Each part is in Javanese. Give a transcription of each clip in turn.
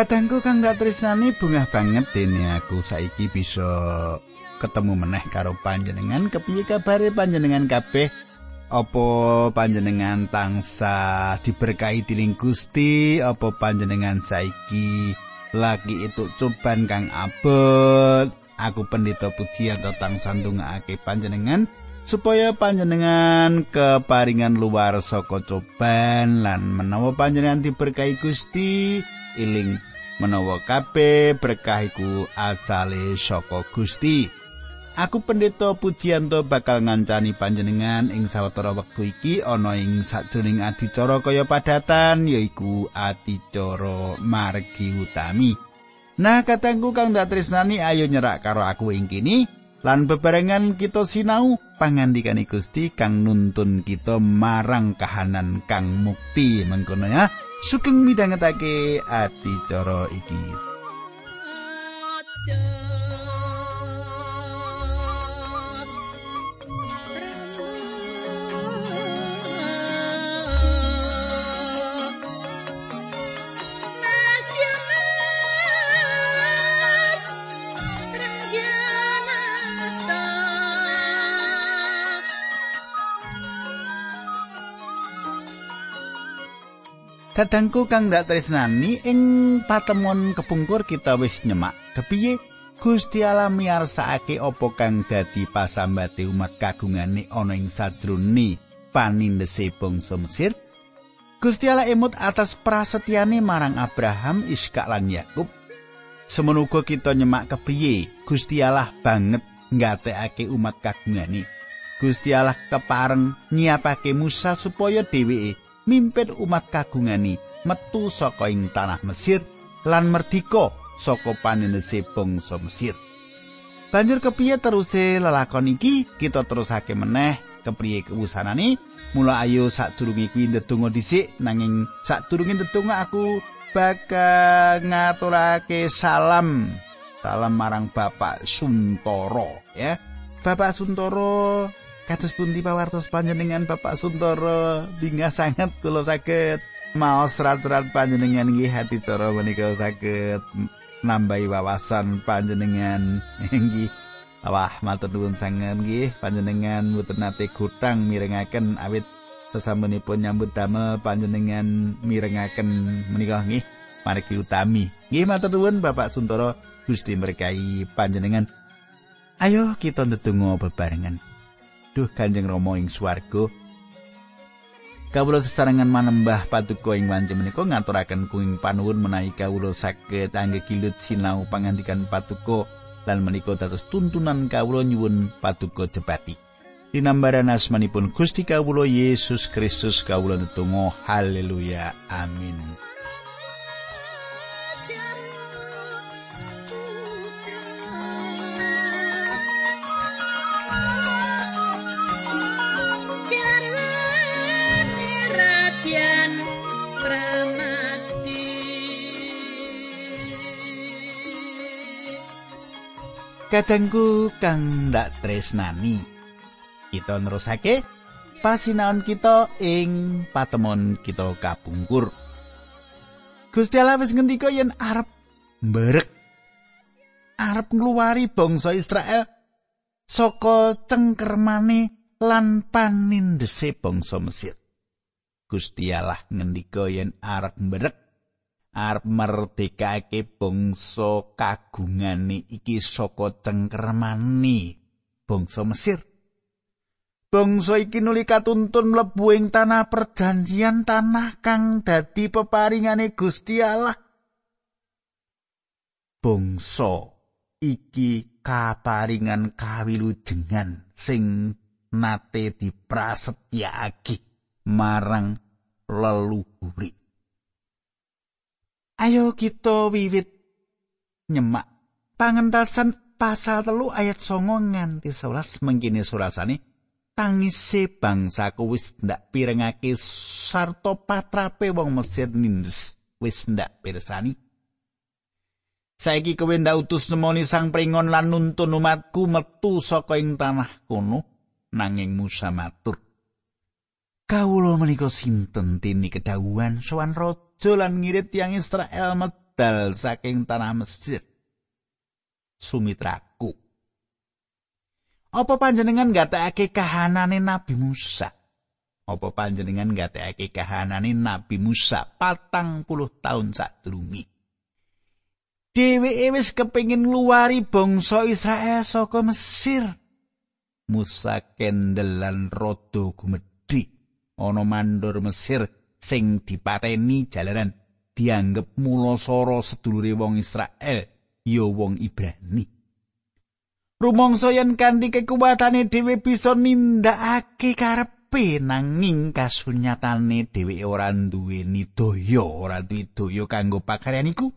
Kadangku kang dak tresnani bungah banget dene aku. Saiki bisa ketemu meneh karo panjenengan. Kepiye kabare panjenengan kabeh? Apa panjenengan tangsa diberkahi dening Gusti? Apa panjenengan saiki lagi itu coban kang abot? Aku pendeta pujian tentang sandungake panjenengan supaya panjenengan keparingan luar saka coban lan menawa panjenengan diberkahi Gusti iling menawa kabeh berkah iku asale saka Gusti. Aku pendeta Pujianto bakal ngancani panjenengan ing sawetara wektu iki ana ing sajroning adicara kaya padatan yaiku adicara margi utami. Nah, katangku kang dak tresnani ayo nyerak karo aku ing kini lan bebarengan kita sinau pangandikane Gusti kang nuntun kita marang kahanan kang mukti mengkono ya. sugeng midhangetake ati cara iki. Kadangku kang dak tresnani ing patemon kepungkur kita wis nyemak kepiye Gusti Allah miyarsakake apa kang dadi pasambate umat kagungane ana ing sadrone panindese bangsa Mesir Gusti Allah emut atas prasetyane marang Abraham, Iskak lan Yakub. Semono kita nyemak kepiye Gusti Allah banget nggatekake umat kagungane. Gusti Allah kepareng nyiapake Musa supaya dheweke mimpin umat kagungani metu saka ing tanah Mesir lan merdika saka paninese bangsa Mesir. Banjur kepiye teruse lelakon iki? Kita terusake meneh kepriye kewusanane. Mula ayo sadurunge kuwi ndedonga dhisik nanging sadurunge ndedonga aku bakal ngaturake salam. Salam marang Bapak Suntoro ya. Bapak Suntoro Kados pundi pawartos panjenengan Bapak Suntoro? Bingah sangat kula saged. Maos serat-serat panjenengan nggih hati cara menika saged nambahi wawasan panjenengan. Nggih. Wah, matur nuwun sanget nggih. Panjenengan mboten nate gutang mirengaken awit sesampunipun nyambut damel panjenengan mirengaken menika nggih. Margi utami. Nggih matur nuwun Bapak Suntoro. Gusti berkahi panjenengan. Ayo kita ndedonga bebarengan. Duh Kanjeng Rama ing swarga. Kawula sesarengan manembah paduka ing wanci menika ngaturaken kuing panuwun menawi kawula saged anggegilut sinau pangandikan paduka lan menika dados tuntunan kawula nyuwun paduka jebati. Dinambaran asmanipun Gusti kawula Yesus Kristus kawula netunggal haleluya amin. Kadangku kang ndak tresnani. Kita nerusake pasinaon kita ing patemon kita kapungkur. Gusti Allah wis ngendika yen arep mberek arep ngluwari bangsa Israel saka cengkermane lan panindese bangsa Mesir. Gusti Allah ngendika yen arep mberek arep merdekake bangsa kagungane iki saka cengkermani bangsa Mesir. Bangsa iki nuli katuntun mlebu ing tanah perjanjian tanah kang dadi peparingane Gusti Allah. Bangsa iki kaparingan kawilujengan sing nate diprasetyakake marang leluhuri. Ayo kita wiwit nyemak pangentasan pasal telu ayat songo nganti sebelas mengkini surasane tangise bangsaku wis ndak pirengake sarto patrape wong Mesir nindes wis ndak pirsani. Saiki kowe ndak utus nemoni sang pringon lan nuntun umatku metu saka ing tanah kono nanging Musa matur. Kawula menika sinten tini kedawuhan sowan raja lan ngirit tiang Israel budal saking tanah Mesir. Sumitraku. Apa panjenengan gatekake kahanane Nabi Musa? Apa panjenengan gatekake kahanane Nabi Musa patang puluh tahun sadurunge? Dheweke wis kepengin luari bangsa Israel saka Mesir. Musa kendelan rada gumedhi ana mandor Mesir sing dipateni jalaran dianggep mulasara sedulure wong Israel ya wong Ibrani. Rumangsa yen kanthi kekuatane dhewe bisa nindakake karepe nanging kasunyatane dhewe ora duweni daya ora duwe daya kanggo pakaryan iku.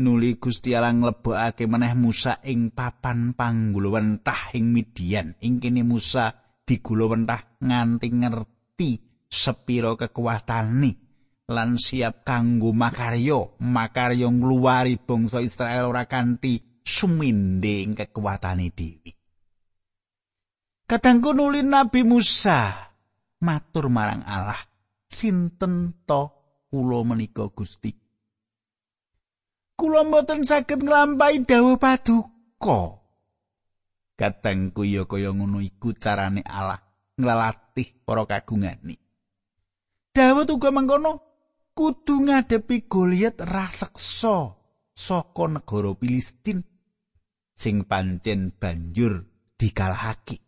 nuli Gusti Allah nglebokake meneh Musa ing papan panggulawentah ing Midian. Ing kene Musa digulawentah nganti ngerti sepira kekuatane lan siap kanggo makarya, makarya ngluwari bangsa Israel ora kanthi suminde ing kekuatane dhewe. Kadangku nuli Nabi Musa matur marang Allah, sinten to kula menika Gusti? kula mboten saged nglampahi dawuh paduka. Katengku ya kaya ngono iku carane Allah nglalatih para kagungane. Dawuh uga mangkono kudu ngadepi Goliat raseksa saka negara Filistin sing pancen banjur dikalahake.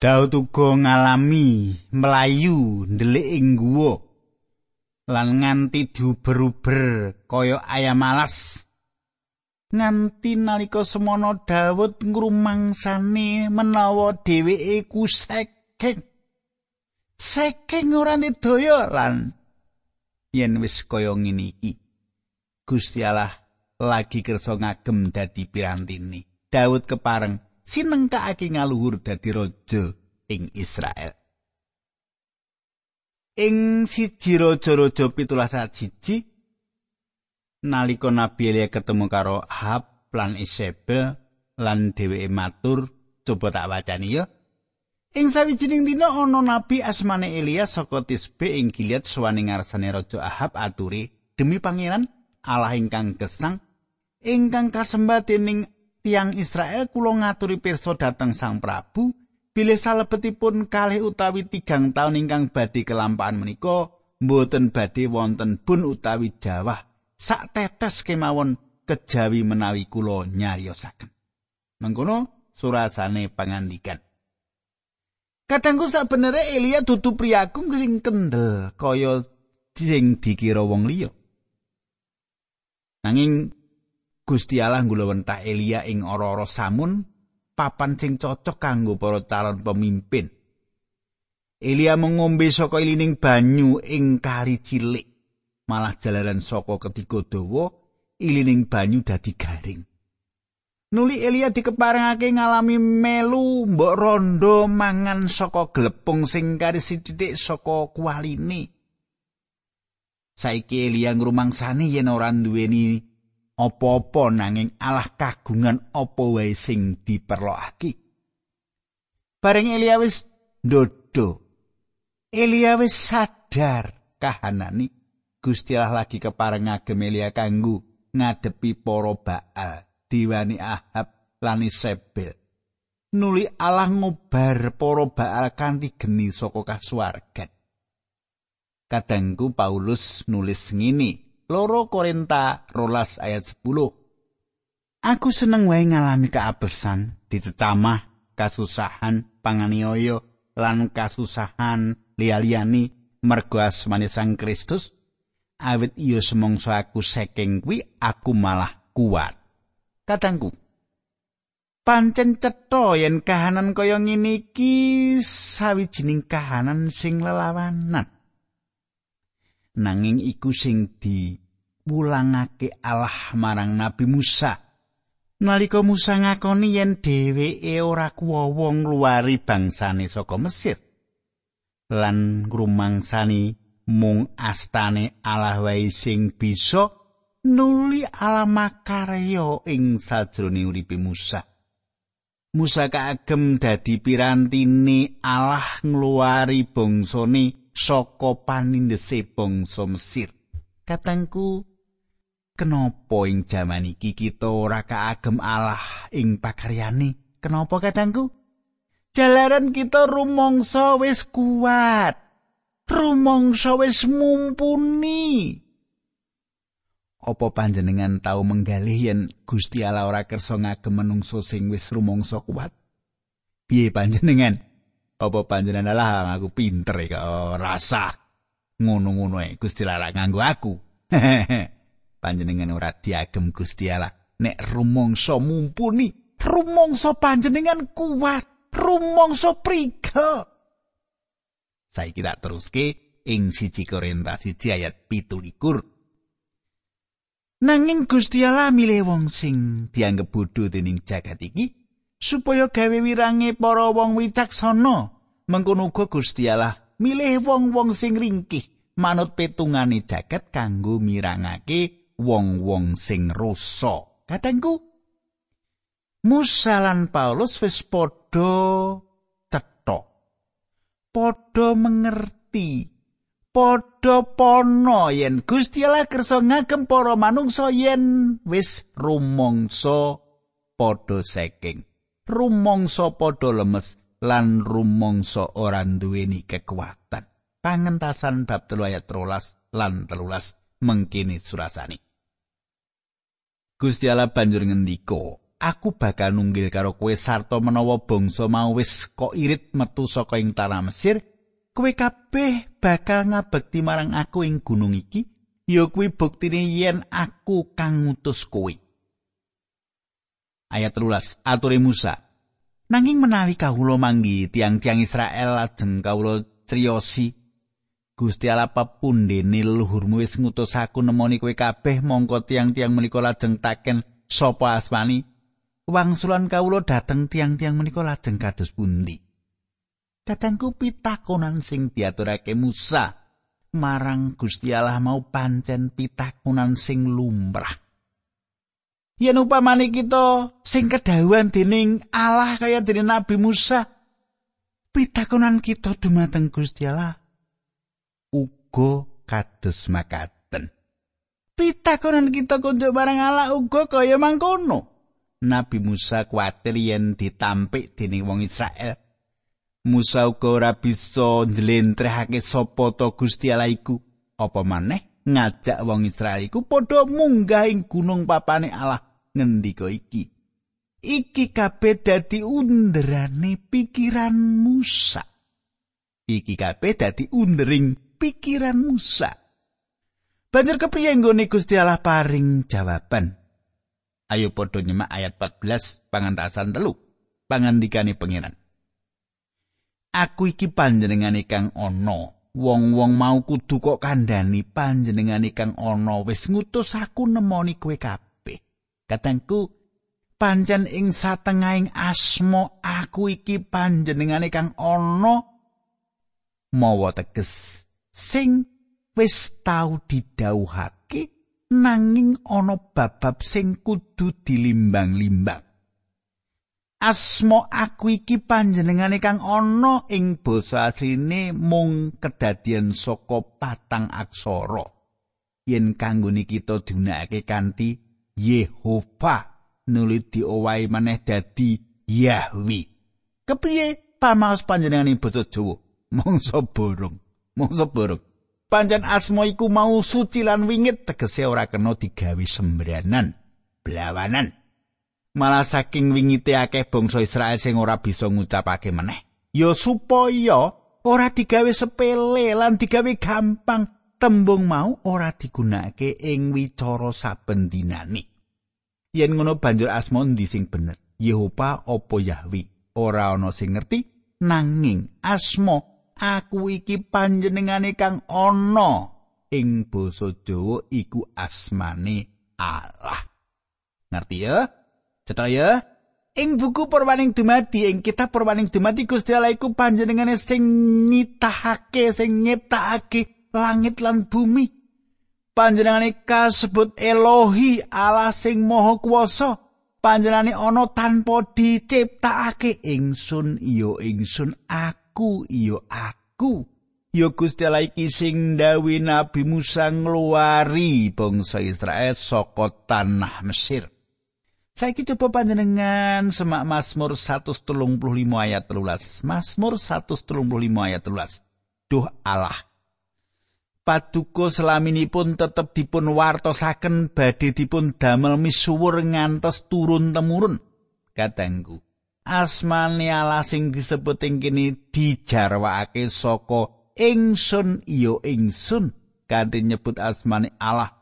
Daud uga ngalami melayu ndelik ing guwa lan nganti diuber-uber kaya ayam malas nganti nalika semono Daud ngrumangsane menawa dheweke ku sekeng sekeng ora nedaya lan yen wis kaya ngene iki Gusti Allah lagi kersa ngagem dadi pirantine Daud kepareng sinengkake ngaluhur dadi raja ing Israel. Ing siji raja-raja pitulas siji nalika Nabi Elia ketemu karo Ahab lan Isabel lan dheweke matur coba tak wacani ya ing sawijining dina ana nabi asmane Elia saka Tisbe ing Gilead suwane ngarsane raja Ahab aturi demi pangeran Allah ingkang gesang ingkang kasembat dening tiang Israel kula ngaturi pirsa dhateng Sang Prabu bilih salebetipun kalih utawi tigang taun ingkang badhe kelampahan menika mboten badhe wonten bun utawi jawah sak tetes kemawon kejawi menawi kula nyariosaken mengkono surasane pangandikan kadangku sak benere Elia dudu priyaku ngring kendel kaya sing dikira wong liya nanging Gusti Allah nggulawentah Elia ing ora-ora samun papan sing cocok kanggo para calon pemimpin. Elia mengombe saka ilining banyu ing kali cilik. Malah jalaran saka ketiga dawa, ilining banyu dadi garing. Nuli Elia dikeparengake ngalami melu mbok rondo mangan saka glepung sing kari sithik saka kualine. Saiki Elia ngrumangsani yen ora duweni apa-apa nanging Allah kagungan apa wae sing diperlokake. Bareng Elia wis ndodo. Elia wis sadar kahanani Gusti Allah lagi kepareng ngagem Elia kanggo ngadepi para Baal, diwani Ahab lan Isabel. Nuli Allah ngobar para Baal kanthi geni saka kasuwargan. Kadangku Paulus nulis ngene, loro Korinta rolas ayat 10 Aku seneng wae ngalami keabesan dicecamah kasusahan panganiaya lan kasusahan liyani mergo asmane Sang Kristus awit iya semongso aku saking kuwi aku malah kuat kadangku pancen cetha yen kahanan kaya ngene iki sawijining kahanan sing lelawanan. Nanging iku sing diwulangake Allah marang Nabi Musa. Nalika Musa ngakoni yen dheweke ora kuwowo ngluwari bangsane saka Mesir. Lan ngrumangsani mung astane Allah wae sing bisa nuli ala makarya ing sajroning uripe Musa. Musa kagem dadi pirantine Allah ngluwari bangsane saka panindese bangsa Mesir. Katangku Kenapa ing jaman iki kita ora kaagem Allah ing pakaryane? Kenapa kadangku? Jalaran kita rumangsa wis kuat. Rumangsa wis mumpuni. Apa panjenengan tau menggalih yen Gusti Allah ora kersa ngagem menungso sing wis rumangsa kuat? Piye panjenengan? Apa panjenengan Allah aku pinter e kok rasa ngono-ngono e Gusti Allah nganggo aku. panjenengan ora diagem Gusti Allah nek rumangsa mumpuni rumangsa panjenengan kuat rumangsa priga saiki tak teruske ing siji Korintus siji ayat 17 Nanging Gusti Allah milih wong sing dianggep bodho dening jagat iki supaya gawe wirange para wong wicaksana mengkono uga Gusti Allah milih wong-wong sing ringkih manut petungane jagat kanggo mirangake wong-wong sing rasa. Katengku Musa lan Paulus wis padha cethok. Padha mengerti. Padha pono yen Gusti Allah kersa ngagem para manungsa yen wis rumangsa padha saking. Rumangsa padha lemes lan rumangsa ora duweni kekuatan. Pangentasan bab 3 ayat 13 lan 13 mengkini surasani. Gusti Allah banjur ngendika, "Aku bakal nunggil karo kowe sarta menawa bangsa mau wis kok irit metu saka ing tanah Mesir, kowe kabeh bakal ngabekti marang aku ing gunung iki, ya kuwi buktine yen aku kang ngutus kowe." Ayat 13, ature Musa. Nanging menawi kawula manggi tiang-tiang Israel lajeng kawula criyosi Gusti Allah pepundene leluhurmu wis ngutus aku nemoni kowe kabeh mongko tiang-tiang menika lajeng taken sapa asmani wangsulan kawula dateng tiang-tiang menika lajeng kados pundi Katangku pitakonan sing diaturake Musa marang Gusti Allah mau pancen pitakonan sing lumrah Yen upamane kita sing kedahuan dening Allah kaya dening Nabi Musa pitakonan kita dumateng Gusti Allah uga kados makaten. Pitakonan kita kunjuk barang Allah uga kaya mangkono. Nabi Musa kuwatir yen ditampik dening wong Israel. Musa uga ora bisa njlentrehake sapa to Gusti Allah iku. Apa maneh ngajak wong Israel iku padha munggah ing gunung papane Allah ngendika iki. Iki kabeh dadi underane pikiran Musa. Iki kabeh dadi undering pikiran Musa. Banjur kepiye nggone Gusti Allah paring jawaban? Ayo padha nyemak ayat 14 pangantasan telu. Pangandikane pangeran. Aku iki panjenengane kang ana. Wong-wong mau kudu kok kandhani panjenengane kang ana wis ngutus aku nemoni kowe kabeh. Katengku pancen ing satengahing asma aku iki panjenengane kang ana mawa teges sing wis tau didhawuhake nanging ana babab sing kudu dilimbang-limbang. Asma aku iki panjenengane kang ana ing basa asline mung kedadian saka patang aksara. Yen kanggone kita dunake kanthi Yehova nuli diowahi maneh dadi Yahwi. Kepiye pamaos panjenengane basa Jawa? Mongso borong. mongso buruk. Panjen asma iku mau suci lan wingit tegese ora kena digawe sembranan, blawanan. Malah saking wingite akeh bangsa Israel sing ora bisa ngucapake meneh. Ya supaya ora digawe sepele lan digawe gampang, tembung mau ora digunakake ing wicara saben dinane. Yen ngono banjur asma ndi sing bener? Yehova apa Yahwi? Ora ana sing ngerti nanging asma aku iki panjenengane kang ana ing basa Jawa iku asmane Allah. Ngerti ya? Cetha ya? Ing buku Perwaning Dumadi ing kitab Perwaning Dumadi Gusti Allah iku panjenengane sing nitahake sing nyiptakake langit lan bumi. Panjenengane kasebut Elohi Allah sing Maha Kuwasa. Panjenengane ana tanpa diciptakake ingsun iya ingsun aku iya aku Ya Gusti Allah iki sing dawuh Nabi Musa ngluwari bangsa Israel saka tanah Mesir. Saiki coba panjenengan semak Mazmur 135 ayat 13. Mazmur 135 ayat 13. Duh Allah. Paduka selaminipun tetep dipun wartosaken badhe dipun damel misuwur ngantos turun temurun. Katengku. Asmane Allah sing disebut ing kene dijarwakake saka ingsun iya ingsun kanthi nyebut asmane Allah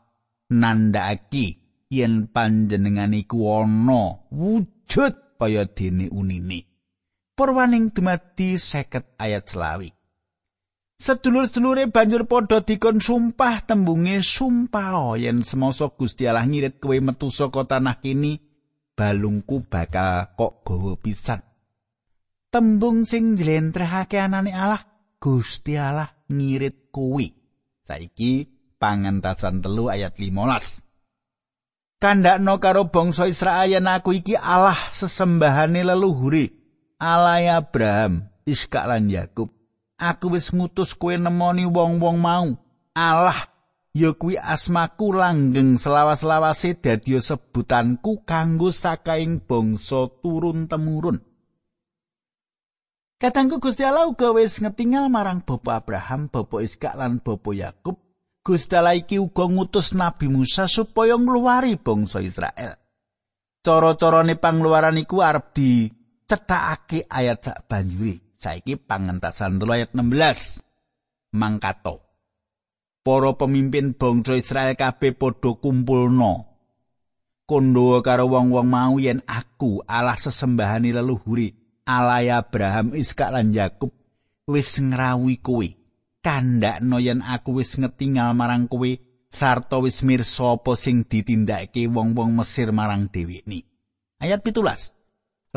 nandhaki yen panjenengan iku ana wujud kaya dene unine Purwaning dumadi 50 ayat selawi Sedulur-sedulure banjur padha dikon sumpah tembunge sumpah yen semasa Gusti Allah ngirit kowe metu saka tanah kini balungku bakal kok gawa pisan Tembung sing njlentrehake anane Allah Gusti Allah ngirit kuwi. Saiki pangentasan telu ayat 15. Kandakno karo bangsa Israel aku iki Allah sesembahane leluhure. Allah Abraham, Iskak lan Yakub. Aku wis ngutus kowe nemoni wong-wong mau. Allah ya kuwi asmaku langgeng selawas-lawase dadi sebutanku kanggo sakaing bangsa turun temurun. Katangku Gusti Allah uga wis ngetingal marang Bapak Abraham, Bapak Iskak lan Bapak Yakub. Gusti Allah iki uga ngutus Nabi Musa supaya ngluwari bangsa Israel. Cara-carane pangluaran iku arep dicethakake ayat sak banjuri. Saiki pangentasan 3 ayat 16. Mangkato. Para pemimpin bangsa Israel kabeh padha kumpulno. Kondo karo wong-wong mau yen aku Allah sesembahane leluhure alai Abraham, Iskak lan Yakub wis ngrawuhi kowe. Kandakno yen aku wis ngetingal marang kowe sarta wis mirsa apa sing ditindakake wong-wong Mesir marang dhewekne. Ayat 17.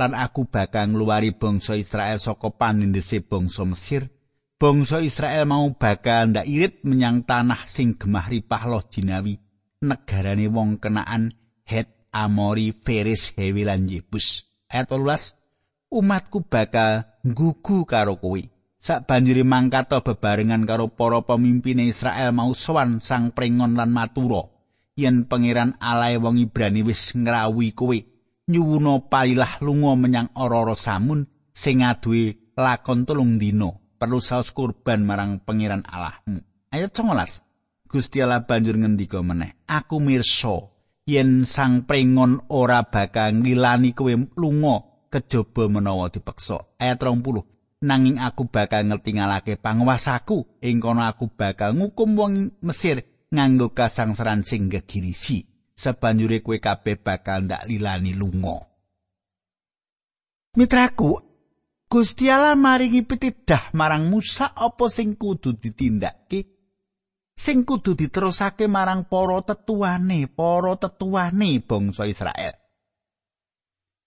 Lan aku bakal ngluwari bangsa Israel saka panindese bangsa Mesir. Bangsa Israel mau bakal ndak irit menyang tanah sing gemah ripah loh jinawi. Negarane wong kenaan Het Amori, Feris, Hewi lan Yebus. Ayat 18. umatku bakal nggugu karo kowe. Sak banjuri mangkata bebarengan karo para pemimpin Israel mau sowan sang prengon lan matura. Yen pangeran alae wong Ibrani wis ngrawuhi kowe, nyuwuna palilah lunga menyang ora-ora samun sing ngaduwe lakon telung dina. Perlu saus kurban marang pangeran Allahmu. Ayat 19. Gusti Allah banjur ngendika meneh, "Aku mirsa yen sang prengon ora bakal ngilani kowe lunga kejaba menawa dipeksa. Ayat 20. Nanging aku bakal ngertingalake panguwasaku ing kono aku bakal ngukum wong Mesir nganggo kasangsaran sing gegirisi. Sebanjure kowe kabeh bakal ndak lilani lunga. Mitraku, Gusti Allah maringi pitidah marang Musa apa sing kudu ditindakake sing kudu diterusake marang para tetuane, para tetuane bangsa Israel.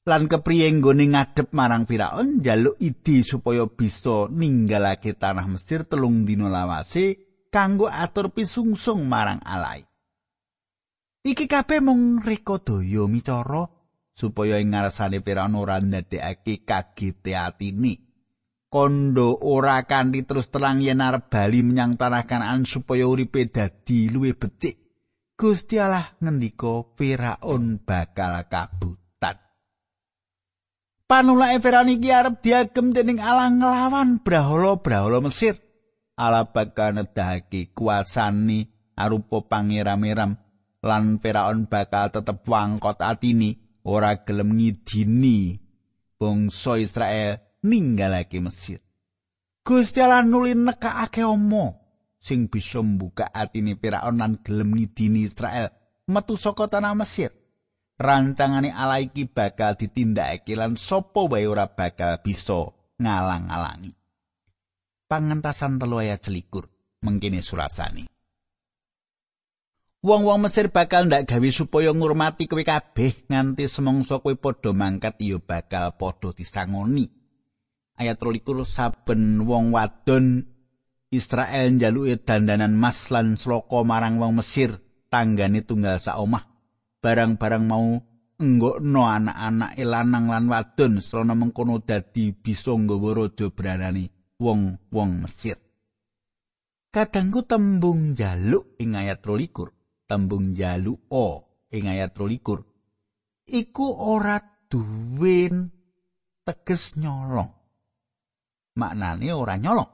Lan kepriye nggone ngadep marang Firaun njaluk ide supaya bisa ninggalake tanah Mesir telung dina lawase kanggo atur pisungsung marang alai. Iki kabeh mung reka daya micara supaya ing ngarsane Firaun ora ndadekake kagete atine. Kondo ora kanthi terus terang yen arep bali menyang tanah Kanaan supaya uripe dadi luwih becik. Gusti Allah ngendika Firaun bakal kabut. Panulake Firaun iki arep diagem dening Allah nglawan brahala-brahala Mesir. Allah bakal nedahake kuasani arupa pangeram-eram lan Firaun bakal tetep wangkot atini ora gelem ngidini bangsa Israel ninggalake Mesir. Gusti Allah nuli nekake omo sing bisa mbuka atine Firaun lan gelem ngidini Israel metu saka tanah Mesir. Rancangane ala iki bakal ditindakake lan sapa wae ora bakal bisa ngalang-alangi. Pangentasan telu ayat selikur mengkini surasani. Wong-wong Mesir bakal ndak gawe supaya ngurmati kowe kabeh nganti semongso kowe padha mangkat ya bakal padha disangoni. Ayat 23 saben wong wadon Israel njaluke dandanan mas lan sloka marang wong Mesir tanggane tunggal sak omah barang-barang mau enggokno anak-anak lanang lan wadon srana mengkono dadi bisa nggawa raja branani wong-wong Mesir. Kadangku tembung jaluk ing ayat 23, tembung jaluk o ing ayat 23 iku ora duwe teges nyolong. Maknane ora nyolong.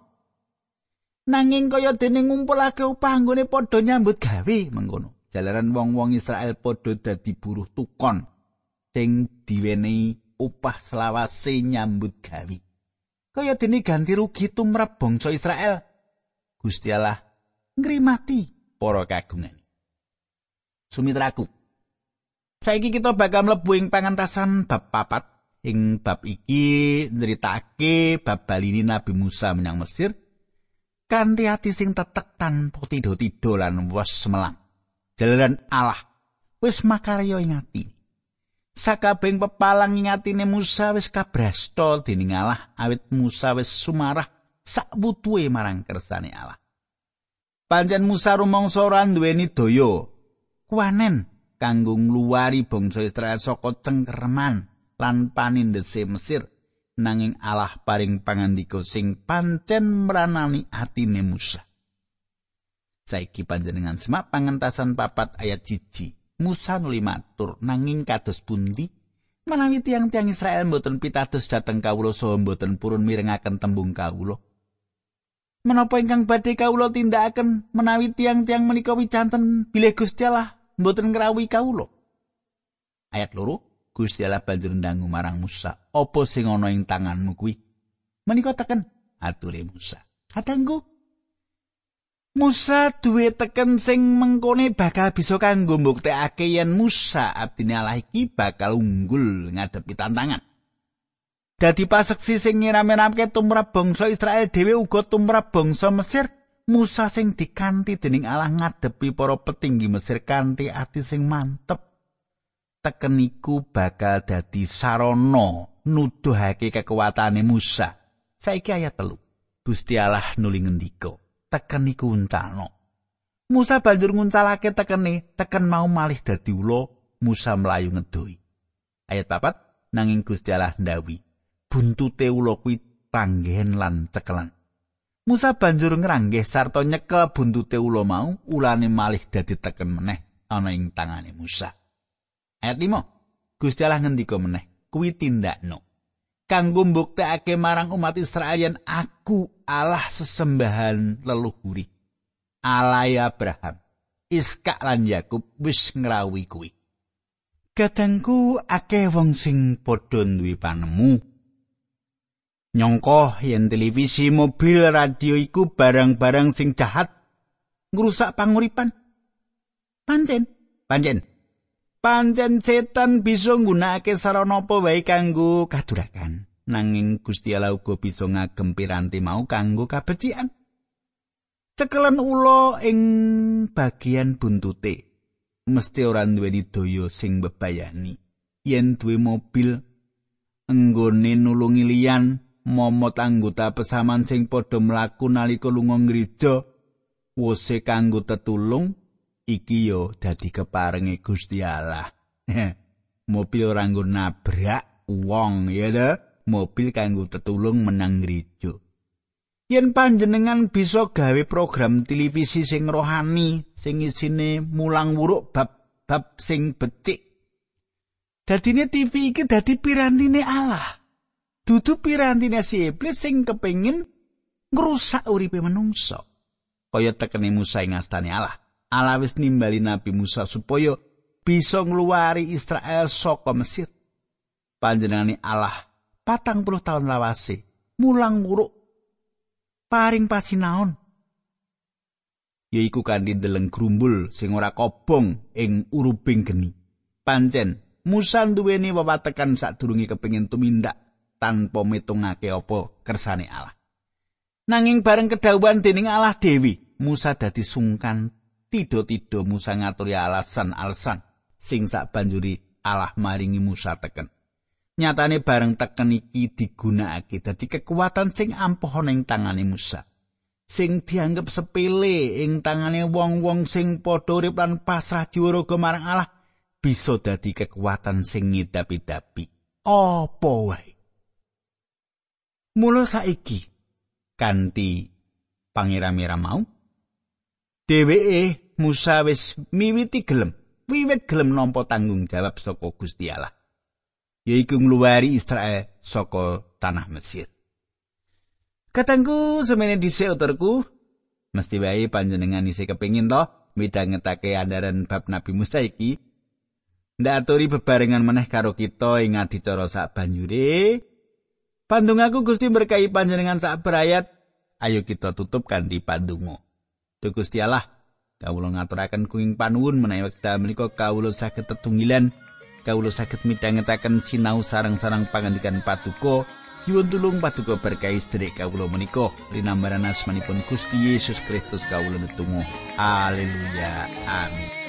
Nanging kaya dene ngumpulake upah padha nyambut gawe mengkono. Jalaran wong-wong Israel padha dadi buruh tukon sing diwenehi upah selawase nyambut gawe. Kaya dene ganti rugi tumrap bangsa Israel Gusti Allah ngrimati para kagungan. Sumitraku. Saiki kita bakal mlebu ing pangantasan bab papat. Ing bab iki nyeritake bab balini Nabi Musa menyang Mesir kanthi ati sing tetek tanpa tido-tido lan wes semelang. Jalaran Allah wis makarya ing ati. Sakabeng pepalang ing atine Musa wis kabrasta dening Allah awit Musa wis sumarah sak butuhe marang kersane Allah. Pancen Musa rumangsa ora duweni daya kuwanen kanggo ngluwari bangsa Israel saka cengkereman lan panindese Mesir nanging Allah paring pangandika sing pancen meranani atine Musa. Saiki panjenengan semak pangentasan papat ayat jiji. Musa nuli matur nanging kados pundi menawi tiang-tiang Israel mboten pitados dhateng kawula saha mboten purun mirengaken tembung kawula. Menapa ingkang badhe kawula tindakaken menawi tiang-tiang menika wicanten bilih Gusti Allah mboten ngrawuhi kawula? Ayat loro, Gusti Allah banjur ndangu marang Musa, "Apa sing ana ing tanganmu kuwi?" Menika teken ature Musa. Katanggu Musa duwe teken sing mengkone bakal bisa kanggo mbuktekake yen Musa abdine Allah iki bakal unggul ngadepi tantangan. dadi paseksi sing ngirameramke tumrap bangsa Israel dhewe uga tumrap bangsa Mesir Musa sing dikanthi dening Allah ngadepi para petinggi Mesir kanthi ati sing mantep. Tekeniku bakal dadi sarana nuduhake kekuatane Musa. Saiki ayat telu. Gusti Allah nuli ngendika tekeniku uncalno Musa banjur nguncalake tekene teken mau malih dadi ula Musa mlayu ngedoi ayat papat nanging Gusti Allah ndawi buntute ula kuwi tanggen lan cekelan. Musa banjur ngranggeh sarta nyekel buntute ula mau, ulane malih dadi teken meneh ana ing tangane Musa. Ayat 5. Gusti Allah ngendika meneh, kuwi tindakno. Kanggo mbuktekake marang umat Israel yen aku Allah sesembahan leluhuri. Allah Abraham, Iskak lan Yakub wis ngrawuhi kuwi. Kadangku akeh wong sing padha duwe panemu Nyongko yen televisi, mobil, radio iku barang-barang sing jahat ngrusak panguripan. Pancen, pancen. Pancen setan bisa nggunakake sarana apa wae kanggo kadurakan. Nanging Gusti Allah uga bisa ngagem piranti mau kanggo kabecikan. Cekelen ula ing bagian buntute mesti ora duweni daya sing bebayani. Yen duwe mobil enggone nulungi liyan momot anggota pesaman sing padha mlaku nalika lunga gereja wose kanggo tetulung iki yo dadi keparenge Gusti Allah. Mobil ora nabrak wong ya de mobil kanggo tetulung menang gereja yen panjenengan bisa gawe program televisi sing rohani sing isine mulang wuruk bab-bab sing becik. Dadine TV iki dadi pirantine Allah. Dudu pirantine si iblis sing kepengin ngrusak uripe menungso. Kaya tekene Musa ing astane Allah. Allah wis nimbali Nabi Musa supaya bisa ngluwari Israel saka Mesir. Panjenengane Allah patang puluh tahun lawase mulang wuruk paring pasinaon yaiku kanthi deleng grumbul sing ora kobong ing urubing geni. Pancen Musa duweni wewatekan sadurunge kepengin tumindak tanpa mitungake apa kersane Allah. Nanging bareng kedhawuhan dening Allah Dewi, Musa dadi sungkan tido-tido Musa ngaturi alasan-alasan sing sak banjuri Allah maringi Musa teken. Nyatane bareng teken iki digunakake dadi kekuatan sing ampuh ing tangane Musa. Sing dianggep sepele ing tangane wong-wong sing padha urip lan pasrah jiwa marang Allah bisa dadi kekuatan sing ngidapi-dapi. Apa wae? Mula saiki kanthi pangeramira mau dheweke Musa wis miwiti gelem. Wiwit gelem nampa tanggung jawab saka Gusti Allah. Yaiku ngluwari Israel saka tanah Mesir. Katangku semene dhisik uturku. Mesti wae panjenengan isih kepengin to midhangetake andaran bab Nabi Musa iki. Ndaturi bebarengan meneh karo kita ing adicara sak banjure. Pandungaku Gusti berkahi panjenengan sak berayat. Ayo kita tutup kanthi pandonga Duh Gusti Allah kawula ngaturaken kuing panuwun menawi wekdal menika kawula saged tetunggilan kawula saged midhangetaken sinau sarang-sarang pangandikan patuko Yuwun tulung paduka berkahi sedherek kawula menika linambaran asmanipun Gusti Yesus Kristus kawula netunggal. Haleluya. Amin.